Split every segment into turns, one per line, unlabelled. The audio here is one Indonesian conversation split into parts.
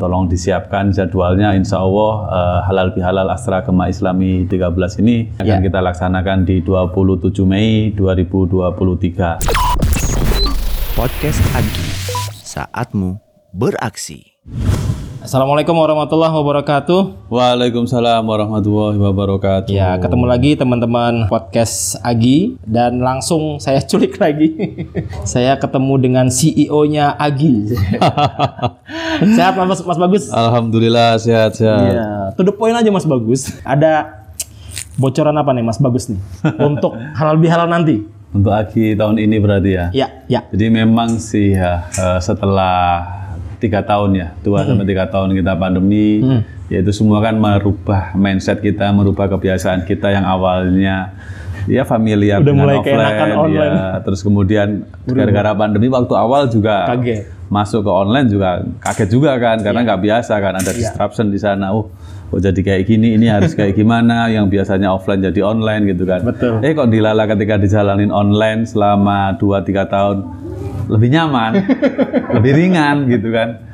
Tolong disiapkan jadwalnya insya Allah uh, halal bihalal Astra Gema Islami 13 ini akan
Ya.
kita laksanakan di 27 Mei 2023.
Podcast Agi, saatmu beraksi.
Assalamualaikum warahmatullahi wabarakatuh.
Waalaikumsalam warahmatullahi wabarakatuh.
Ya, ketemu lagi teman-teman podcast Agi dan langsung saya culik lagi. saya ketemu dengan CEO-nya Agi. Sehat Mas, Mas Bagus?
Alhamdulillah sehat-sehat.
Iya, to the point aja Mas Bagus. Ada bocoran apa nih Mas Bagus nih untuk halal bihalal nanti?
Untuk Aki tahun ini berarti ya.
Ya, ya.
Jadi memang sih ya eh, setelah tiga tahun ya, dua sampai tiga tahun kita pandemi, yaitu semua kan merubah mindset kita, merubah kebiasaan kita yang awalnya ya familiar
Udah
dengan
mulai
offline,
keenakan online.
ya. Terus kemudian gara-gara pandemi waktu awal juga
Kaget.
masuk ke online juga kaget juga kan karena nggak biasa kan ada disruption di sana. Oh, kok jadi kayak gini, ini harus kayak gimana? Yang biasanya offline jadi online gitu kan.
Betul.
Eh kok dilala ketika dijalanin online selama 2-3 tahun lebih nyaman, lebih ringan gitu kan.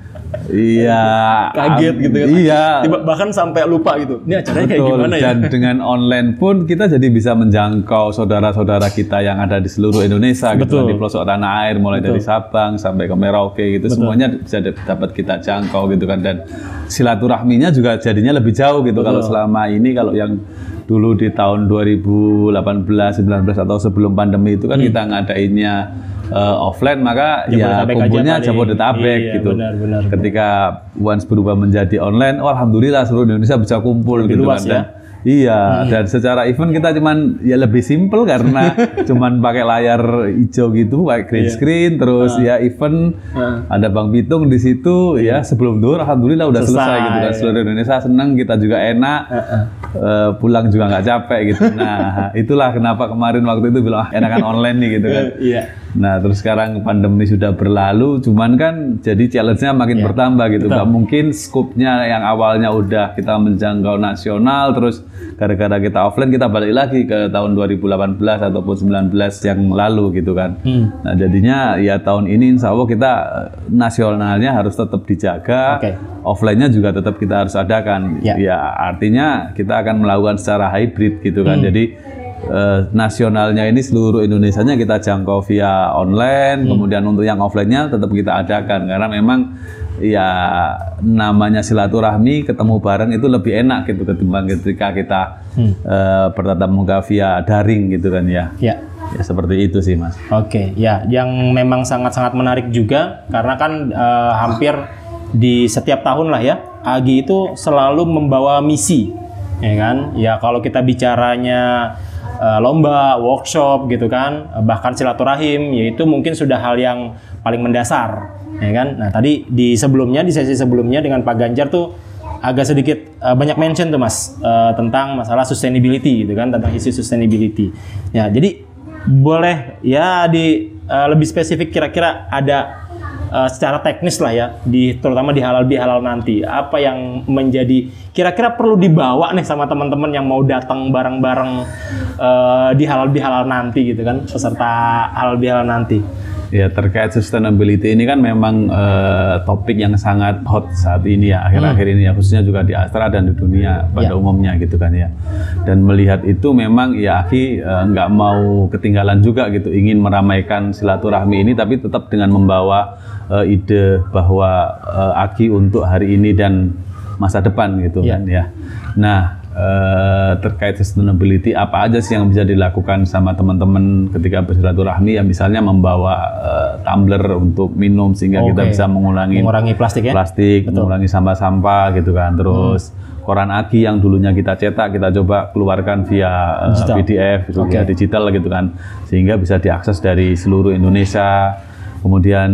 Iya.
Kaget gitu kan.
Iya.
Tiba bahkan sampai lupa gitu. Ini acaranya kayak
Betul.
gimana ya?
Dan dengan online pun kita jadi bisa menjangkau saudara-saudara kita yang ada di seluruh Indonesia gitu
Betul.
kan, di pelosok tanah air mulai dari Sabang sampai ke Merauke gitu semuanya bisa da- dapat kita jangkau gitu kan dan silaturahminya juga jadinya lebih jauh gitu kalau selama ini kalau yang dulu di tahun 2018 19 atau sebelum pandemi itu kan kita ngadainnya eh, offline maka ya
Hmm.
Kumpulnya. Jabodetabek
Iya,
gitu
benar, benar,
ketika once berubah menjadi online, oh, alhamdulillah seluruh Indonesia bisa kumpul
Lebih
gitu
luas
kan.
Ya. Hmm.
Iya, dan secara event kita cuman ya lebih simple karena cuman pakai layar hijau gitu, pakai green screen, terus
Ah.
ya event ada Bang Pitung di situ, ya sebelum duhur alhamdulillah udah selesai,
Iya. Selesai.
gitu kan. Seluruh Indonesia senang, kita juga enak, eh, pulang juga nggak capek gitu. Nah, itulah kenapa kemarin waktu itu bilang ah, enakan online nih gitu kan.
Iya.
Nah, terus sekarang pandemi sudah berlalu, cuman kan jadi challenge-nya makin
Iya,
bertambah gitu. Nggak mungkin scope-nya yang awalnya udah kita menjangkau nasional, terus gara-gara kita offline kita balik lagi ke tahun 2018 ataupun 19 yang lalu gitu kan.
Hmm.
Nah, jadinya ya tahun ini insya Allah kita eh, nasionalnya harus tetap dijaga,
Oke.
offline-nya juga tetap kita harus adakan.
Ya.
Ya, artinya kita akan melakukan secara hybrid gitu kan.
Hmm.
Jadi eh, nasionalnya ini seluruh Indonesianya kita jangkau via online,
Hmm.
kemudian untuk yang offline-nya tetap kita adakan karena memang ya namanya silaturahmi ketemu bareng itu lebih enak gitu ketimbang ketika kita
Hmm.
eh, bertatap muka via daring gitu kan ya.
Ya.
Ya seperti itu sih Mas.
Oke, ya, yang memang sangat-sangat menarik juga karena kan eh, hampir di setiap tahun lah ya, Agi itu selalu membawa misi, ya kan? Ya kalau kita bicaranya eh, lomba, workshop gitu kan, eh, bahkan silaturahim, yaitu mungkin sudah hal yang paling mendasar, ya kan? Nah tadi di sebelumnya di sesi sebelumnya dengan Pak Ganjar tuh agak sedikit eh, banyak mention tuh mas eh, tentang masalah sustainability gitu kan tentang isu sustainability ya jadi boleh ya di eh, lebih spesifik kira-kira ada eh, secara teknis lah ya di terutama di halal bihalal nanti. Apa yang menjadi kira-kira perlu dibawa nih sama teman-teman yang mau datang bareng-bareng eh, di halal bihalal nanti gitu kan peserta halal bihalal nanti
Ya terkait sustainability ini kan memang eh, topik yang sangat hot saat ini ya akhir-akhir ini ya khususnya juga di Astra dan di dunia pada
Ya.
umumnya gitu kan ya. Dan melihat itu memang ya Aki eh, nggak mau ketinggalan juga gitu ingin meramaikan silaturahmi ini tapi tetap dengan membawa eh, ide bahwa eh, Aki untuk hari ini dan masa depan gitu
Ya.
kan ya. Nah eh, terkait sustainability apa aja sih yang bisa dilakukan sama teman-teman ketika bersilaturahmi ya misalnya membawa eh, tumbler untuk minum sehingga kita
Oke.
bisa mengurangi
mengurangi plastik ya
plastik, mengurangi sampah-sampah gitu kan. Terus koran aki yang dulunya kita cetak kita coba keluarkan via eh,
Digital.
PDF via digital gitu kan sehingga bisa diakses dari seluruh Indonesia. Kemudian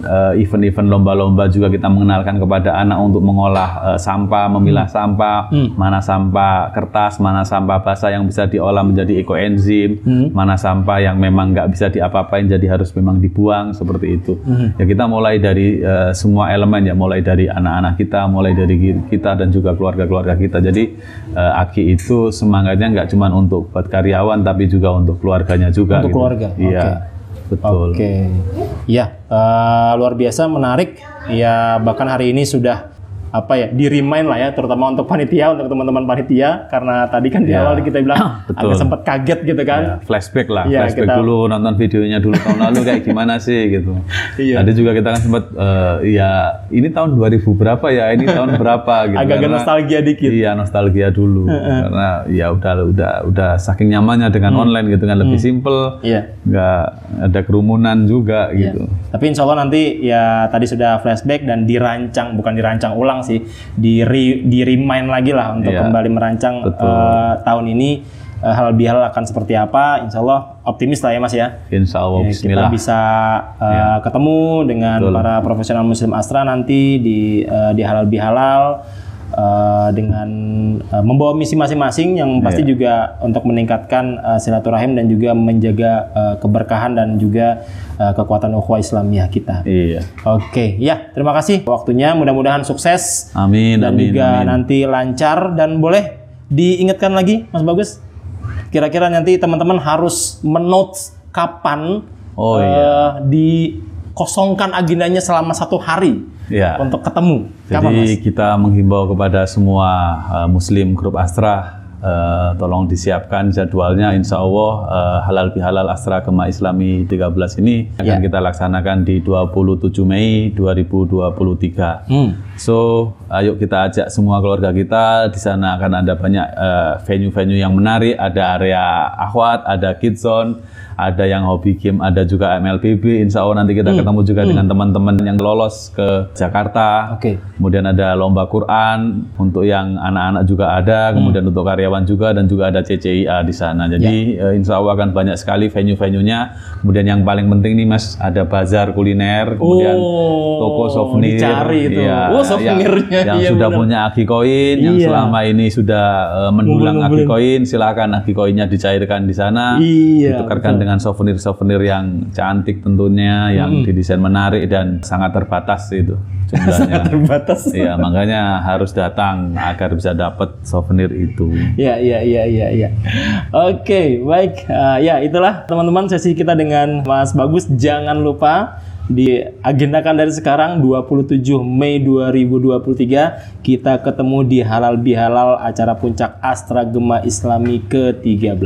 eh, event-event lomba-lomba juga kita mengenalkan kepada anak untuk mengolah eh, sampah, memilah sampah, mana sampah kertas, mana sampah basah yang bisa diolah menjadi ekoenzim, mana sampah yang memang nggak bisa diapa-apain jadi harus memang dibuang seperti itu. Ya kita mulai dari eh, semua elemen ya, mulai dari anak-anak kita, mulai dari kita dan juga keluarga-keluarga kita. Jadi eh, Aki itu semangatnya nggak cuma untuk buat karyawan tapi juga untuk keluarganya juga.
Untuk
gitu.
keluarga,
Iya.
oke.
Betul.
Oke, ya eh, luar biasa menarik. Ya bahkan hari ini sudah apa ya di remind lah ya, terutama untuk panitia, untuk teman-teman panitia, karena tadi kan di
Ya.
awal kita bilang
Betul.
agak sempat kaget gitu kan.
Ya, flashback lah,
Iya,
flashback
kita-
dulu nonton videonya dulu tahun lalu kayak gimana sih gitu.
Iya.
Tadi juga kita kan sempat eh, ya ini tahun 2000 berapa ya, ini tahun berapa gitu.
Agak-agak
Karena-
nostalgia dikit.
Iya nostalgia dulu karena ya udah udah udah saking nyamannya dengan
Hmm.
online gitu kan lebih simple,
Iya.
nggak ada kerumunan juga
Iya.
gitu.
Tapi insya Allah nanti ya tadi sudah flashback dan dirancang, bukan dirancang ulang sih, di re- di remind lagi lah untuk
Iya.
kembali merancang
Betul.
eh, tahun ini eh, hal bihalal akan seperti apa. Insya Allah optimis lah ya Mas ya.
Insya Allah,
Ya, kita bisa uh, ketemu dengan
Betul.
para profesional Muslim Astra nanti di uh, di halal bihalal uh, dengan uh, membawa misi masing-masing yang pasti
Iya.
juga untuk meningkatkan uh, silaturahim dan juga menjaga uh, keberkahan dan juga uh, kekuatan ukhuwah Islamiyah kita.
Iya.
Oke, ya terima kasih waktunya. Mudah-mudahan sukses
Amin,
dan
amin,
juga
amin.
nanti lancar dan boleh diingatkan lagi, Mas Bagus. Kira-kira nanti teman-teman harus menotes kapan
Oh,
eh,
iya.
Dikosongkan agendanya selama satu hari
Iya.
untuk ketemu. Kapan,
Jadi
Mas?
kita menghimbau kepada semua uh, Muslim grup Astra, uh, tolong disiapkan jadwalnya. Insya Allah uh, halal bihalal Astra Gema Islami 13 ini akan
Ya.
kita laksanakan di 27 Mei 2023.
Hmm.
So, ayo kita ajak semua keluarga kita. Di sana akan ada banyak uh, venue-venue yang menarik. Ada area akhwat, ada kids zone, ada yang hobi game, ada juga MLBB. Insya Allah nanti
Hmm.
kita ketemu juga dengan teman-teman yang lolos ke Jakarta.
Oke.
Kemudian ada lomba Quran untuk yang anak-anak juga ada, kemudian untuk karyawan juga dan juga ada CCIA di sana. Jadi
Ya.
eh, insya Allah akan banyak sekali venue-venunya. Kemudian yang paling penting nih Mas ada bazar kuliner, kemudian
Oh,
toko souvenir,
dicari itu.
Iya,
Oh, souvenirnya.
yang, yang
Iya,
sudah
benar.
punya agi koin, yang
Iya.
selama ini sudah eh, mendulang agi
Ngumpul-ngumpulin.
koin, silakan agi koinnya dicairkan di sana.
Iya,
Ditukarkan dengan souvenir-souvenir yang cantik tentunya, yang didesain menarik dan sangat terbatas itu jumlahnya.
Terbatas.
Iya, makanya harus datang agar bisa dapat souvenir itu.
Ya, ya, ya, ya, ya. Oke, baik. Eh, ya, itulah teman-teman sesi kita dengan Mas Bagus. Jangan lupa diagendakan dari sekarang 27 Mei 2023 kita ketemu di Halal Bihalal acara puncak Astra Gema Islami ke-13.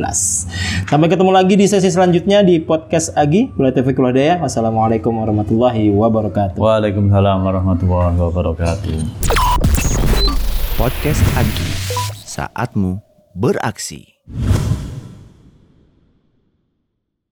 Sampai ketemu lagi di sesi selanjutnya di podcast Agi. Bila Taufiq wal Hidayah. Wassalamualaikum warahmatullahi wabarakatuh.
Waalaikumsalam warahmatullahi wabarakatuh.
Podcast Agi, saatmu beraksi.